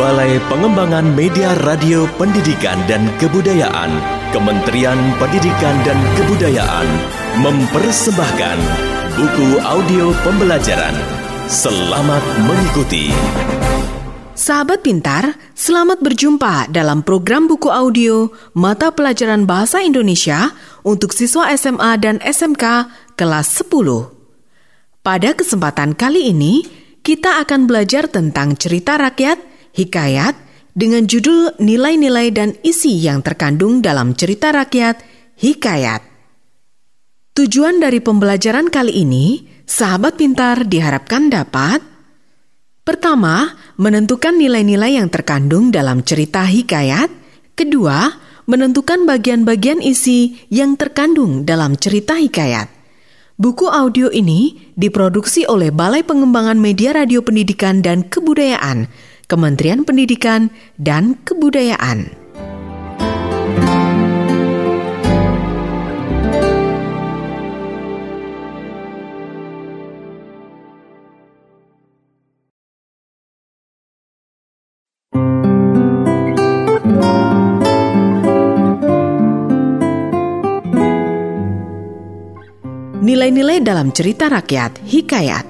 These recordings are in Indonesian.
Balai Pengembangan Media Radio Pendidikan dan Kebudayaan, Kementerian Pendidikan dan Kebudayaan mempersembahkan buku audio pembelajaran. Selamat mengikuti. Sahabat pintar, selamat berjumpa dalam program buku audio Mata Pelajaran Bahasa Indonesia untuk siswa SMA dan SMK kelas 10. Pada kesempatan kali ini, kita akan belajar tentang cerita rakyat, hikayat, dengan judul nilai-nilai dan isi yang terkandung dalam cerita rakyat, hikayat. Tujuan dari pembelajaran kali ini, sahabat pintar diharapkan dapat Pertama, menentukan nilai-nilai yang terkandung dalam cerita hikayat. Kedua, menentukan bagian-bagian isi yang terkandung dalam cerita hikayat. Buku audio ini diproduksi oleh Balai Pengembangan Media Radio Pendidikan dan Kebudayaan, Kementerian Pendidikan dan Kebudayaan. Nilai-nilai dalam cerita rakyat, hikayat.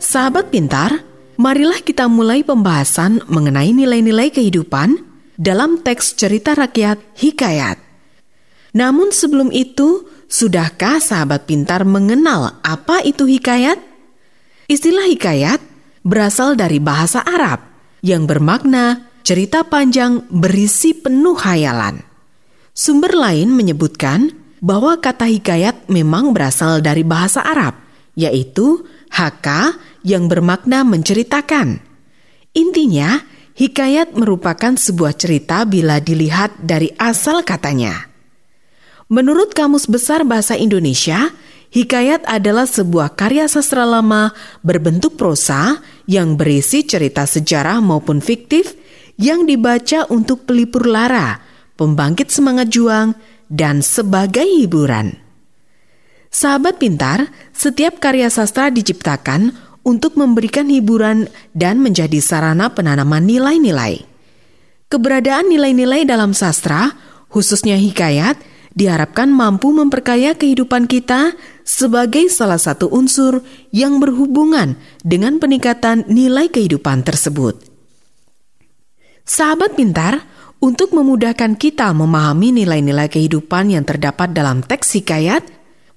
Sahabat pintar, marilah kita mulai pembahasan mengenai nilai-nilai kehidupan dalam teks cerita rakyat, hikayat. Namun sebelum itu, sudahkah sahabat pintar mengenal apa itu hikayat? Istilah hikayat berasal dari bahasa Arab yang bermakna cerita panjang berisi penuh hayalan. Sumber lain menyebutkan bahwa kata hikayat memang berasal dari bahasa Arab, yaitu haka yang bermakna menceritakan. Intinya, hikayat merupakan sebuah cerita bila dilihat dari asal katanya. Menurut Kamus Besar Bahasa Indonesia, hikayat adalah sebuah karya sastra lama berbentuk prosa yang berisi cerita sejarah maupun fiktif yang dibaca untuk pelipur lara, pembangkit semangat juang, dan sebagai hiburan. Sahabat pintar, setiap karya sastra diciptakan untuk memberikan hiburan dan menjadi sarana penanaman nilai-nilai. Keberadaan nilai-nilai dalam sastra, khususnya hikayat, diharapkan mampu memperkaya kehidupan kita sebagai salah satu unsur yang berhubungan dengan peningkatan nilai kehidupan tersebut. Sahabat pintar, untuk memudahkan kita memahami nilai-nilai kehidupan yang terdapat dalam teks hikayat,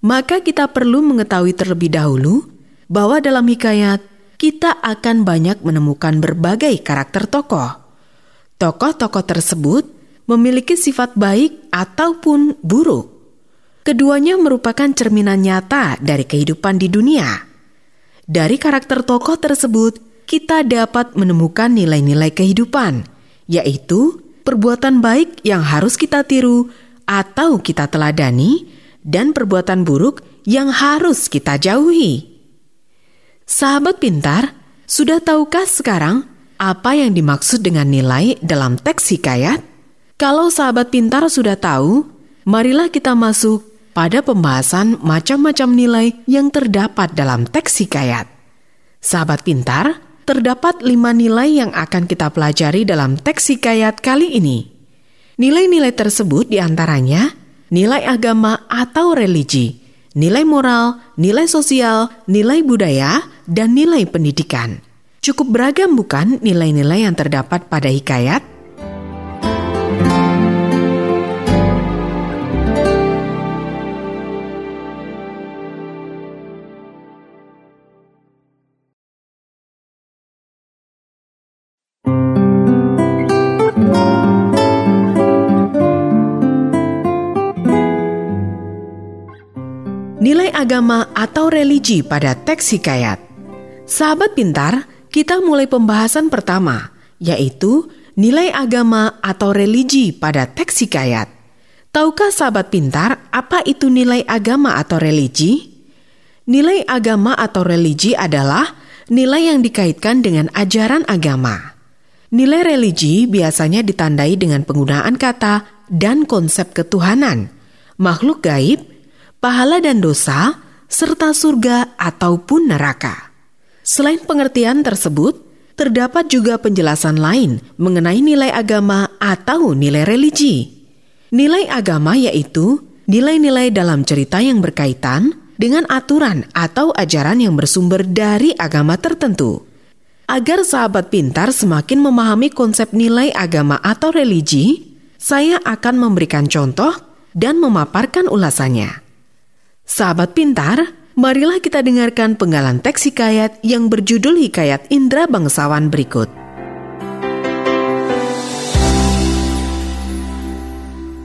maka kita perlu mengetahui terlebih dahulu bahwa dalam hikayat kita akan banyak menemukan berbagai karakter tokoh. Tokoh-tokoh tersebut memiliki sifat baik ataupun buruk. Keduanya merupakan cerminan nyata dari kehidupan di dunia. Dari karakter tokoh tersebut, kita dapat menemukan nilai-nilai kehidupan, yaitu perbuatan baik yang harus kita tiru atau kita teladani, dan perbuatan buruk yang harus kita jauhi. Sahabat pintar, sudah tahukah sekarang apa yang dimaksud dengan nilai dalam teks hikayat? Kalau sahabat pintar sudah tahu, marilah kita masuk pada pembahasan macam-macam nilai yang terdapat dalam teks hikayat. Sahabat pintar, terdapat lima nilai yang akan kita pelajari dalam teks hikayat kali ini. Nilai-nilai tersebut di antaranya nilai agama atau religi, nilai moral, nilai sosial, nilai budaya, dan nilai pendidikan. Cukup beragam bukan nilai-nilai yang terdapat pada hikayat? Agama atau religi pada teks hikayat. Sahabat pintar, kita mulai pembahasan pertama, yaitu nilai agama atau religi pada teks hikayat. Tahukah sahabat pintar apa itu nilai agama atau religi? Nilai agama atau religi adalah nilai yang dikaitkan dengan ajaran agama. Nilai religi biasanya ditandai dengan penggunaan kata dan konsep ketuhanan, makhluk gaib, pahala dan dosa, serta surga ataupun neraka. Selain pengertian tersebut, terdapat juga penjelasan lain mengenai nilai agama atau nilai religi. Nilai agama yaitu nilai-nilai dalam cerita yang berkaitan dengan aturan atau ajaran yang bersumber dari agama tertentu. Agar sahabat pintar semakin memahami konsep nilai agama atau religi, saya akan memberikan contoh dan memaparkan ulasannya. Sahabat pintar, marilah kita dengarkan penggalan teks hikayat yang berjudul Hikayat Indra Bangsawan berikut.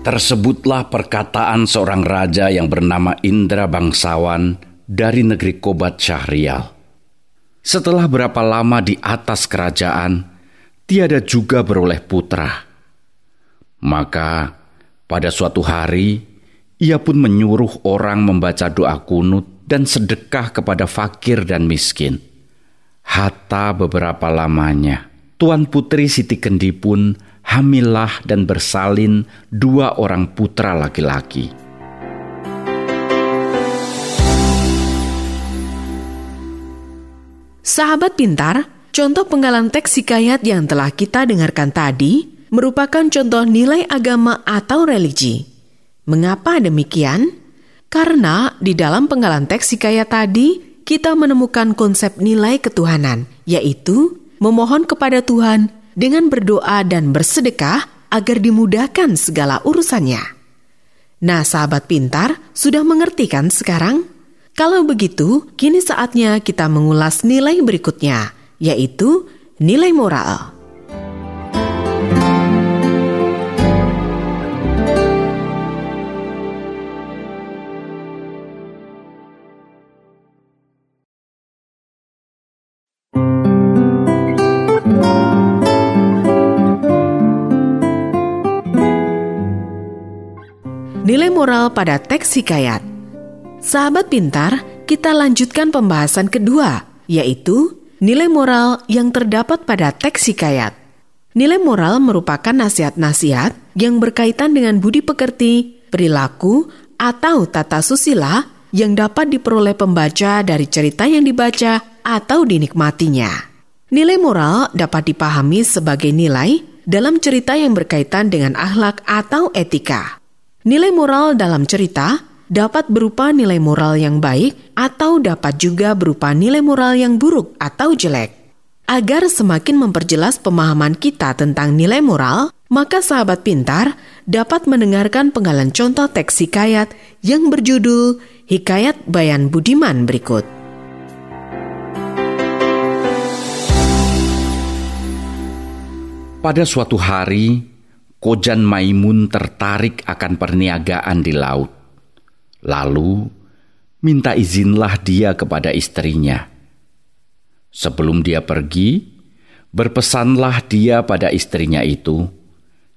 Tersebutlah perkataan seorang raja yang bernama Indra Bangsawan dari negeri Kobat Syahrial. Setelah berapa lama di atas kerajaan, tiada juga beroleh putra. Maka pada suatu hari, ia pun menyuruh orang membaca doa kunut dan sedekah kepada fakir dan miskin. Hatta beberapa lamanya, Tuan Putri Siti Kendi pun hamillah dan bersalin dua orang putra laki-laki. Sahabat pintar, contoh penggalan teks hikayat yang telah kita dengarkan tadi merupakan contoh nilai agama atau religi. Mengapa demikian? Karena di dalam penggalan teks hikayat tadi, kita menemukan konsep nilai ketuhanan, yaitu memohon kepada Tuhan dengan berdoa dan bersedekah agar dimudahkan segala urusannya. Nah, sahabat pintar, sudah mengerti kan sekarang? Kalau begitu, kini saatnya kita mengulas nilai berikutnya, yaitu nilai moral. Nilai moral pada teks hikayat. Sahabat pintar, kita lanjutkan pembahasan kedua, yaitu nilai moral yang terdapat pada teks hikayat. Nilai moral merupakan nasihat-nasihat yang berkaitan dengan budi pekerti, perilaku, atau tata susila yang dapat diperoleh pembaca dari cerita yang dibaca atau dinikmatinya. Nilai moral dapat dipahami sebagai nilai dalam cerita yang berkaitan dengan akhlak atau etika. Nilai moral dalam cerita dapat berupa nilai moral yang baik atau dapat juga berupa nilai moral yang buruk atau jelek. Agar semakin memperjelas pemahaman kita tentang nilai moral, maka sahabat pintar dapat mendengarkan penggalan contoh teks hikayat yang berjudul Hikayat Bayan Budiman berikut. Pada suatu hari, Kojan Maimun tertarik akan perniagaan di laut. Lalu, minta izinlah dia kepada istrinya. Sebelum dia pergi, berpesanlah dia pada istrinya itu,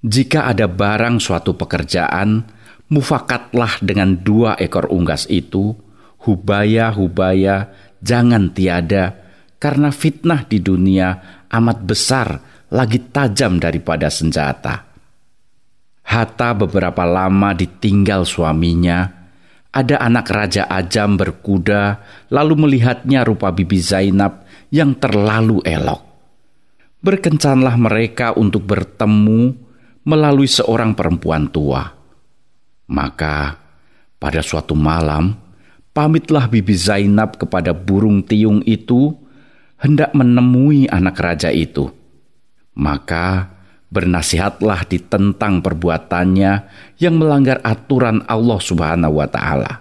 jika ada barang suatu pekerjaan, mufakatlah dengan dua ekor unggas itu, hubaya-hubaya, jangan tiada, karena fitnah di dunia amat besar, lagi tajam daripada senjata. Hatta beberapa lama ditinggal suaminya, ada anak Raja Ajam berkuda lalu melihatnya rupa Bibi Zainab yang terlalu elok. Berkencanlah mereka untuk bertemu melalui seorang perempuan tua. Maka pada suatu malam, pamitlah Bibi Zainab kepada burung tiung itu hendak menemui anak raja itu. Maka bernasihatlah ditentang perbuatannya yang melanggar aturan Allah Subhanahu wa taala.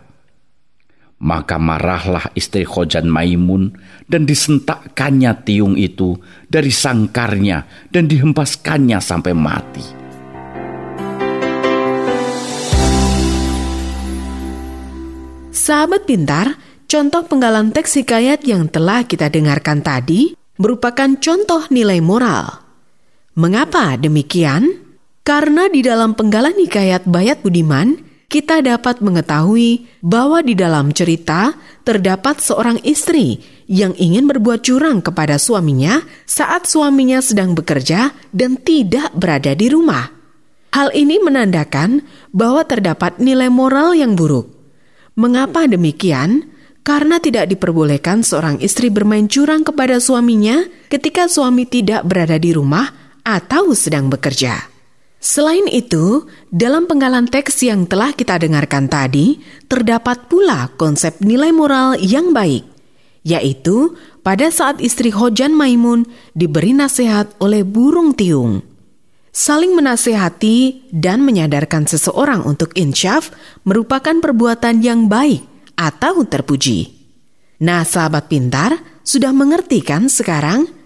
Maka marahlah istri Khojan Maimun dan disentakkannya tiung itu dari sangkarnya dan dihempaskannya sampai mati. Sahabat pintar, contoh penggalan teks hikayat yang telah kita dengarkan tadi merupakan contoh nilai moral Mengapa demikian? Karena di dalam penggalan hikayat Bayat Budiman, kita dapat mengetahui bahwa di dalam cerita terdapat seorang istri yang ingin berbuat curang kepada suaminya saat suaminya sedang bekerja dan tidak berada di rumah. Hal ini menandakan bahwa terdapat nilai moral yang buruk. Mengapa demikian? karena tidak diperbolehkan seorang istri bermain curang kepada suaminya ketika suami tidak berada di rumah atau sedang bekerja. Selain itu, dalam penggalan teks yang telah kita dengarkan tadi, terdapat pula konsep nilai moral yang baik, yaitu pada saat istri Hojan Maimun diberi nasihat oleh burung tiung. Saling menasehati dan menyadarkan seseorang untuk insyaf merupakan perbuatan yang baik atau terpuji. Nah, sahabat pintar, sudah mengerti kan sekarang?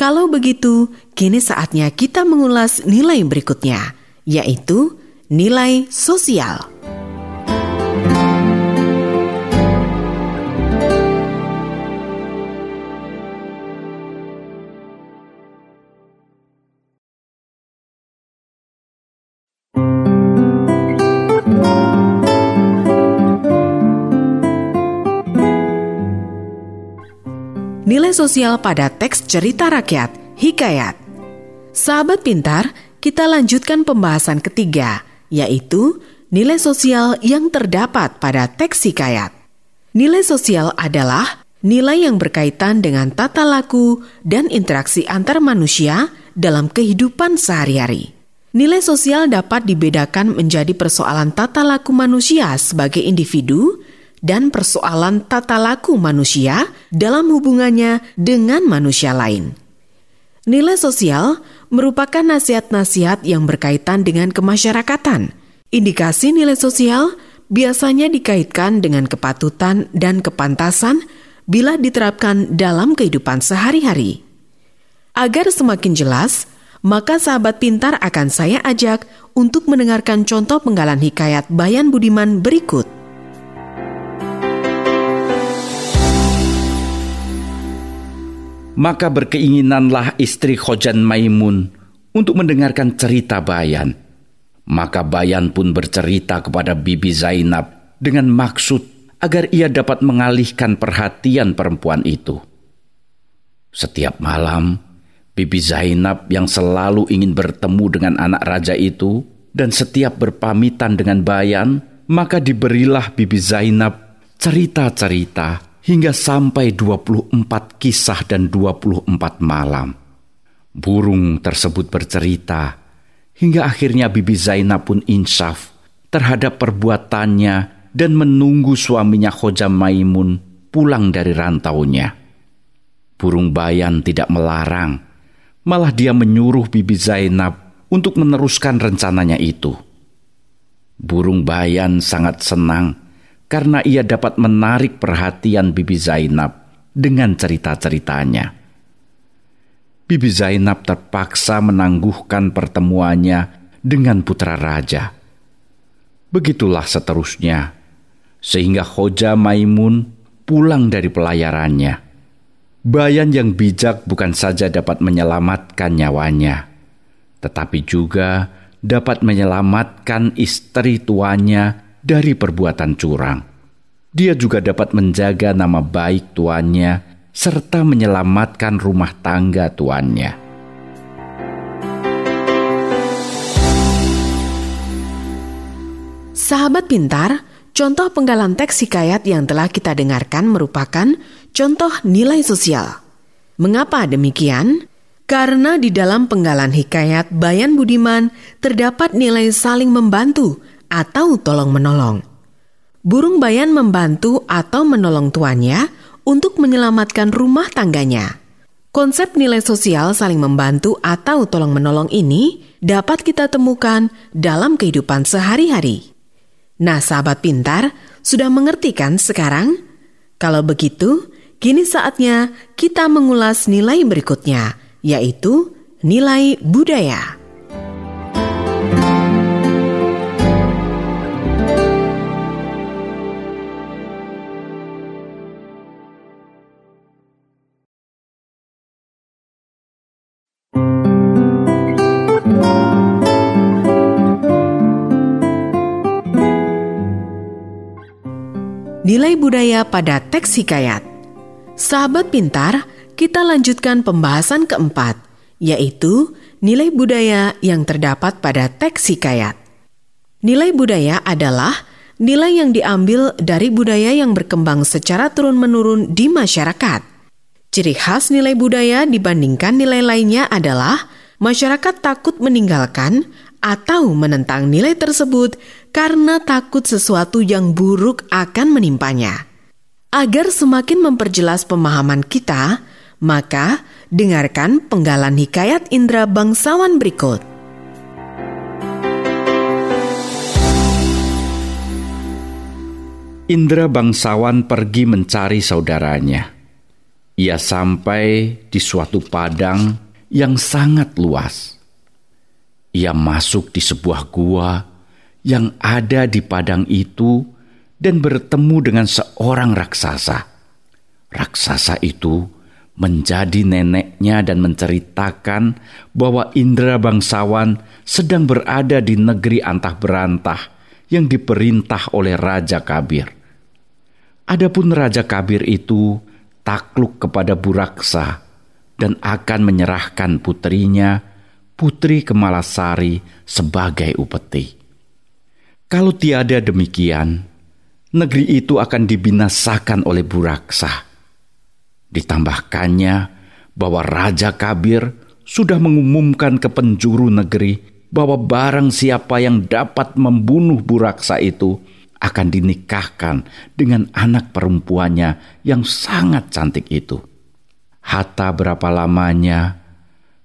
Kalau begitu, kini saatnya kita mengulas nilai berikutnya, yaitu nilai sosial. Nilai sosial pada teks cerita rakyat, Hikayat. Sahabat pintar, kita lanjutkan pembahasan ketiga, yaitu nilai sosial yang terdapat pada teks Hikayat. Nilai sosial adalah nilai yang berkaitan dengan tata laku dan interaksi antar manusia dalam kehidupan sehari-hari. Nilai sosial dapat dibedakan menjadi persoalan tata laku manusia sebagai individu dan persoalan tata laku manusia dalam hubungannya dengan manusia lain. Nilai sosial merupakan nasihat-nasihat yang berkaitan dengan kemasyarakatan. Indikasi nilai sosial biasanya dikaitkan dengan kepatutan dan kepantasan bila diterapkan dalam kehidupan sehari-hari. Agar semakin jelas, maka sahabat pintar akan saya ajak untuk mendengarkan contoh penggalan hikayat Bayan Budiman berikut. Maka berkeinginanlah istri Khojan Maimun untuk mendengarkan cerita Bayan. Maka Bayan pun bercerita kepada Bibi Zainab dengan maksud agar ia dapat mengalihkan perhatian perempuan itu. Setiap malam, Bibi Zainab yang selalu ingin bertemu dengan anak raja itu dan setiap berpamitan dengan Bayan, maka diberilah Bibi Zainab cerita-cerita hingga sampai 24 kisah dan 24 malam. Burung tersebut bercerita hingga akhirnya Bibi Zainab pun insaf terhadap perbuatannya dan menunggu suaminya Khoja Maimun pulang dari rantaunya. Burung bayan tidak melarang, malah dia menyuruh Bibi Zainab untuk meneruskan rencananya itu. Burung bayan sangat senang karena ia dapat menarik perhatian Bibi Zainab dengan cerita-ceritanya. Bibi Zainab terpaksa menangguhkan pertemuannya dengan putra raja. Begitulah seterusnya, sehingga Khoja Maimun pulang dari pelayarannya. Bayan yang bijak bukan saja dapat menyelamatkan nyawanya, tetapi juga dapat menyelamatkan istri tuanya dari perbuatan curang. Dia juga dapat menjaga nama baik tuannya serta menyelamatkan rumah tangga tuannya. Sahabat pintar, contoh penggalan teks hikayat yang telah kita dengarkan merupakan contoh nilai sosial. Mengapa demikian? Karena di dalam penggalan hikayat Bayan Budiman terdapat nilai saling membantu atau tolong-menolong. Burung bayan membantu atau menolong tuannya untuk menyelamatkan rumah tangganya. Konsep nilai sosial saling membantu atau tolong-menolong ini dapat kita temukan dalam kehidupan sehari-hari. Nah, sahabat pintar, sudah mengerti kan sekarang? Kalau begitu, kini saatnya kita mengulas nilai berikutnya, yaitu nilai budaya. Nilai budaya pada teks hikayat. Sahabat pintar, kita lanjutkan pembahasan keempat, yaitu nilai budaya yang terdapat pada teks hikayat. Nilai budaya adalah nilai yang diambil dari budaya yang berkembang secara turun-menurun di masyarakat. Ciri khas nilai budaya dibandingkan nilai lainnya adalah masyarakat takut meninggalkan atau menentang nilai tersebut karena takut sesuatu yang buruk akan menimpanya. Agar semakin memperjelas pemahaman kita, maka dengarkan penggalan hikayat Indra bangsawan berikut. Indra bangsawan pergi mencari saudaranya. Ia sampai di suatu padang yang sangat luas. Ia masuk di sebuah gua yang ada di padang itu dan bertemu dengan seorang raksasa. Raksasa itu menjadi neneknya dan menceritakan bahwa Indra bangsawan sedang berada di negeri antah berantah yang diperintah oleh Raja Kabir. Adapun Raja Kabir itu takluk kepada Buraksa dan akan menyerahkan putrinya, Putri Kemalasari, sebagai upeti. Kalau tiada demikian, negeri itu akan dibinasakan oleh Buraksa. Ditambahkannya bahwa Raja Kabir sudah mengumumkan ke penjuru negeri bahwa barang siapa yang dapat membunuh Buraksa itu akan dinikahkan dengan anak perempuannya yang sangat cantik itu. Hatta berapa lamanya,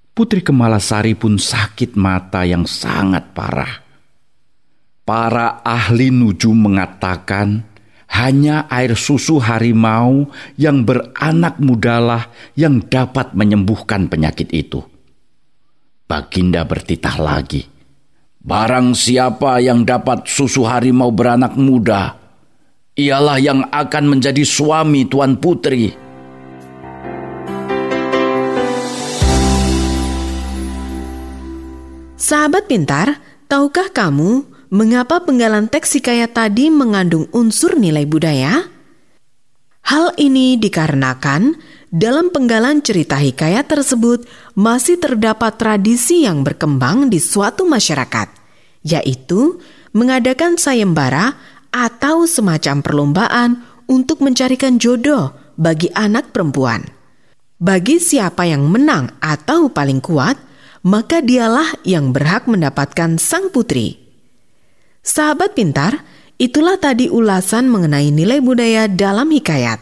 Putri Kemalasari pun sakit mata yang sangat parah. Para ahli nujum mengatakan hanya air susu harimau yang beranak mudalah yang dapat menyembuhkan penyakit itu. Baginda bertitah lagi. Barang siapa yang dapat susu harimau beranak muda, ialah yang akan menjadi suami Tuan Putri. Sahabat pintar, tahukah kamu Mengapa penggalan teks hikayat tadi mengandung unsur nilai budaya? Hal ini dikarenakan dalam penggalan cerita hikayat tersebut masih terdapat tradisi yang berkembang di suatu masyarakat, yaitu mengadakan sayembara atau semacam perlombaan untuk mencarikan jodoh bagi anak perempuan. Bagi siapa yang menang atau paling kuat, maka dialah yang berhak mendapatkan sang putri. Sahabat pintar, itulah tadi ulasan mengenai nilai budaya dalam hikayat.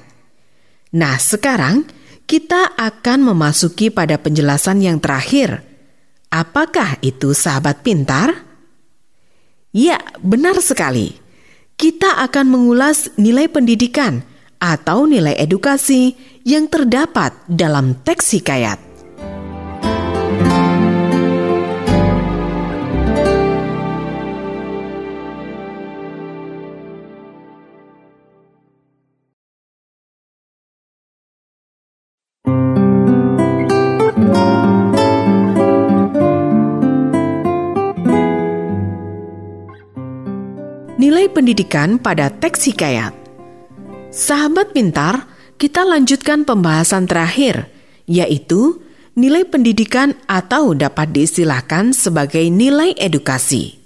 Nah, sekarang kita akan memasuki pada penjelasan yang terakhir. Apakah itu sahabat pintar? Ya, benar sekali. Kita akan mengulas nilai pendidikan atau nilai edukasi yang terdapat dalam teks hikayat. Pendidikan pada teks hikayat. Sahabat pintar, kita lanjutkan pembahasan terakhir, yaitu nilai pendidikan atau dapat diistilahkan sebagai nilai edukasi.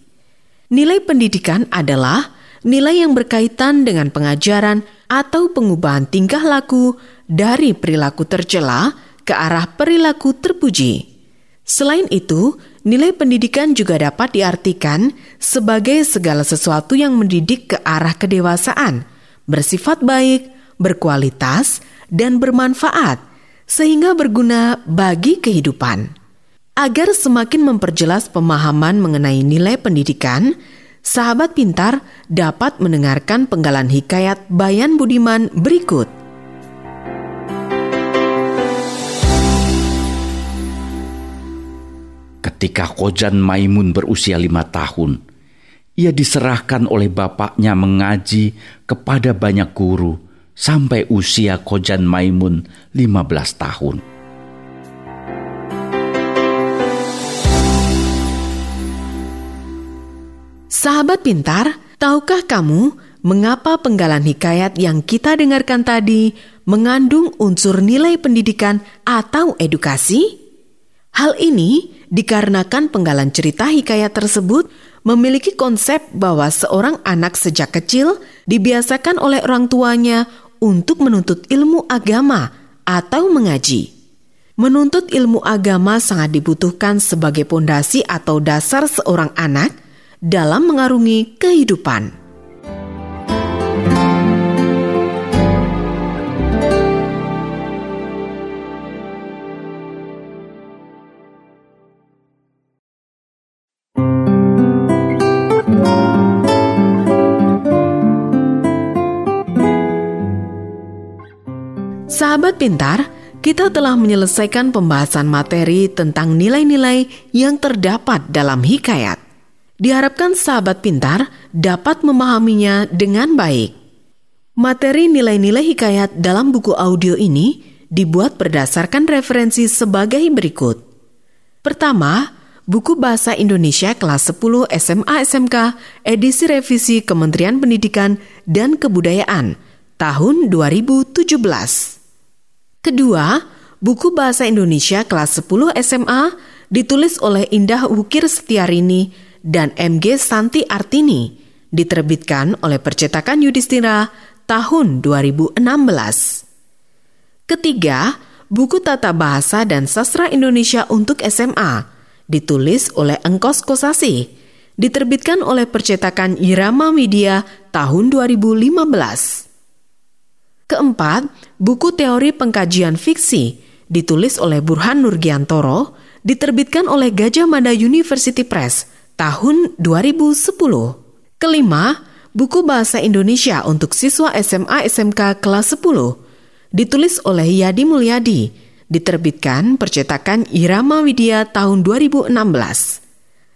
Nilai pendidikan adalah nilai yang berkaitan dengan pengajaran atau pengubahan tingkah laku dari perilaku tercela ke arah perilaku terpuji. Selain itu, Nilai pendidikan juga dapat diartikan sebagai segala sesuatu yang mendidik ke arah kedewasaan, bersifat baik, berkualitas, dan bermanfaat, sehingga berguna bagi kehidupan. Agar semakin memperjelas pemahaman mengenai nilai pendidikan, sahabat pintar dapat mendengarkan penggalan hikayat Bayan Budiman berikut. Ketika Kojan Maimun berusia lima tahun, ia diserahkan oleh bapaknya mengaji kepada banyak guru sampai usia Kojan Maimun lima belas tahun. Sahabat pintar, tahukah kamu mengapa penggalan hikayat yang kita dengarkan tadi mengandung unsur nilai pendidikan atau edukasi? Hal ini dikarenakan penggalan cerita hikayat tersebut memiliki konsep bahwa seorang anak sejak kecil dibiasakan oleh orang tuanya untuk menuntut ilmu agama atau mengaji. Menuntut ilmu agama sangat dibutuhkan sebagai pondasi atau dasar seorang anak dalam mengarungi kehidupan. Sahabat pintar, kita telah menyelesaikan pembahasan materi tentang nilai-nilai yang terdapat dalam hikayat. Diharapkan sahabat pintar dapat memahaminya dengan baik. Materi nilai-nilai hikayat dalam buku audio ini dibuat berdasarkan referensi sebagai berikut. Pertama, buku Bahasa Indonesia kelas 10 SMA SMK edisi revisi Kementerian Pendidikan dan Kebudayaan tahun 2017. Kedua, buku Bahasa Indonesia kelas 10 SMA ditulis oleh Indah Wukir Setiarini dan MG Santi Artini, diterbitkan oleh percetakan Yudhistira tahun 2016. Ketiga, buku Tata Bahasa dan Sastra Indonesia untuk SMA, ditulis oleh Engkos Kosasi, diterbitkan oleh percetakan Irama Media tahun 2015. Keempat, buku teori pengkajian fiksi ditulis oleh Burhan Nurgiantoro, diterbitkan oleh Gajah Mada University Press tahun 2010. Kelima, buku bahasa Indonesia untuk siswa SMA SMK kelas 10 ditulis oleh Yadi Mulyadi, diterbitkan percetakan Irama Widya tahun 2016.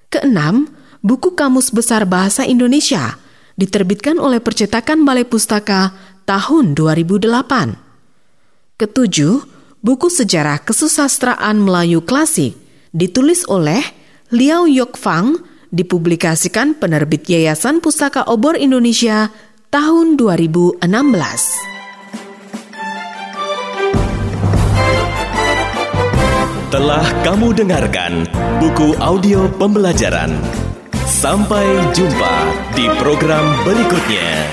Keenam, buku Kamus Besar Bahasa Indonesia diterbitkan oleh percetakan Balai Pustaka tahun 2008. Ketujuh, buku sejarah kesusastraan Melayu klasik ditulis oleh Liao Yok Fang dipublikasikan penerbit Yayasan Pustaka Obor Indonesia tahun 2016. Telah kamu dengarkan buku audio pembelajaran. Sampai jumpa di program berikutnya.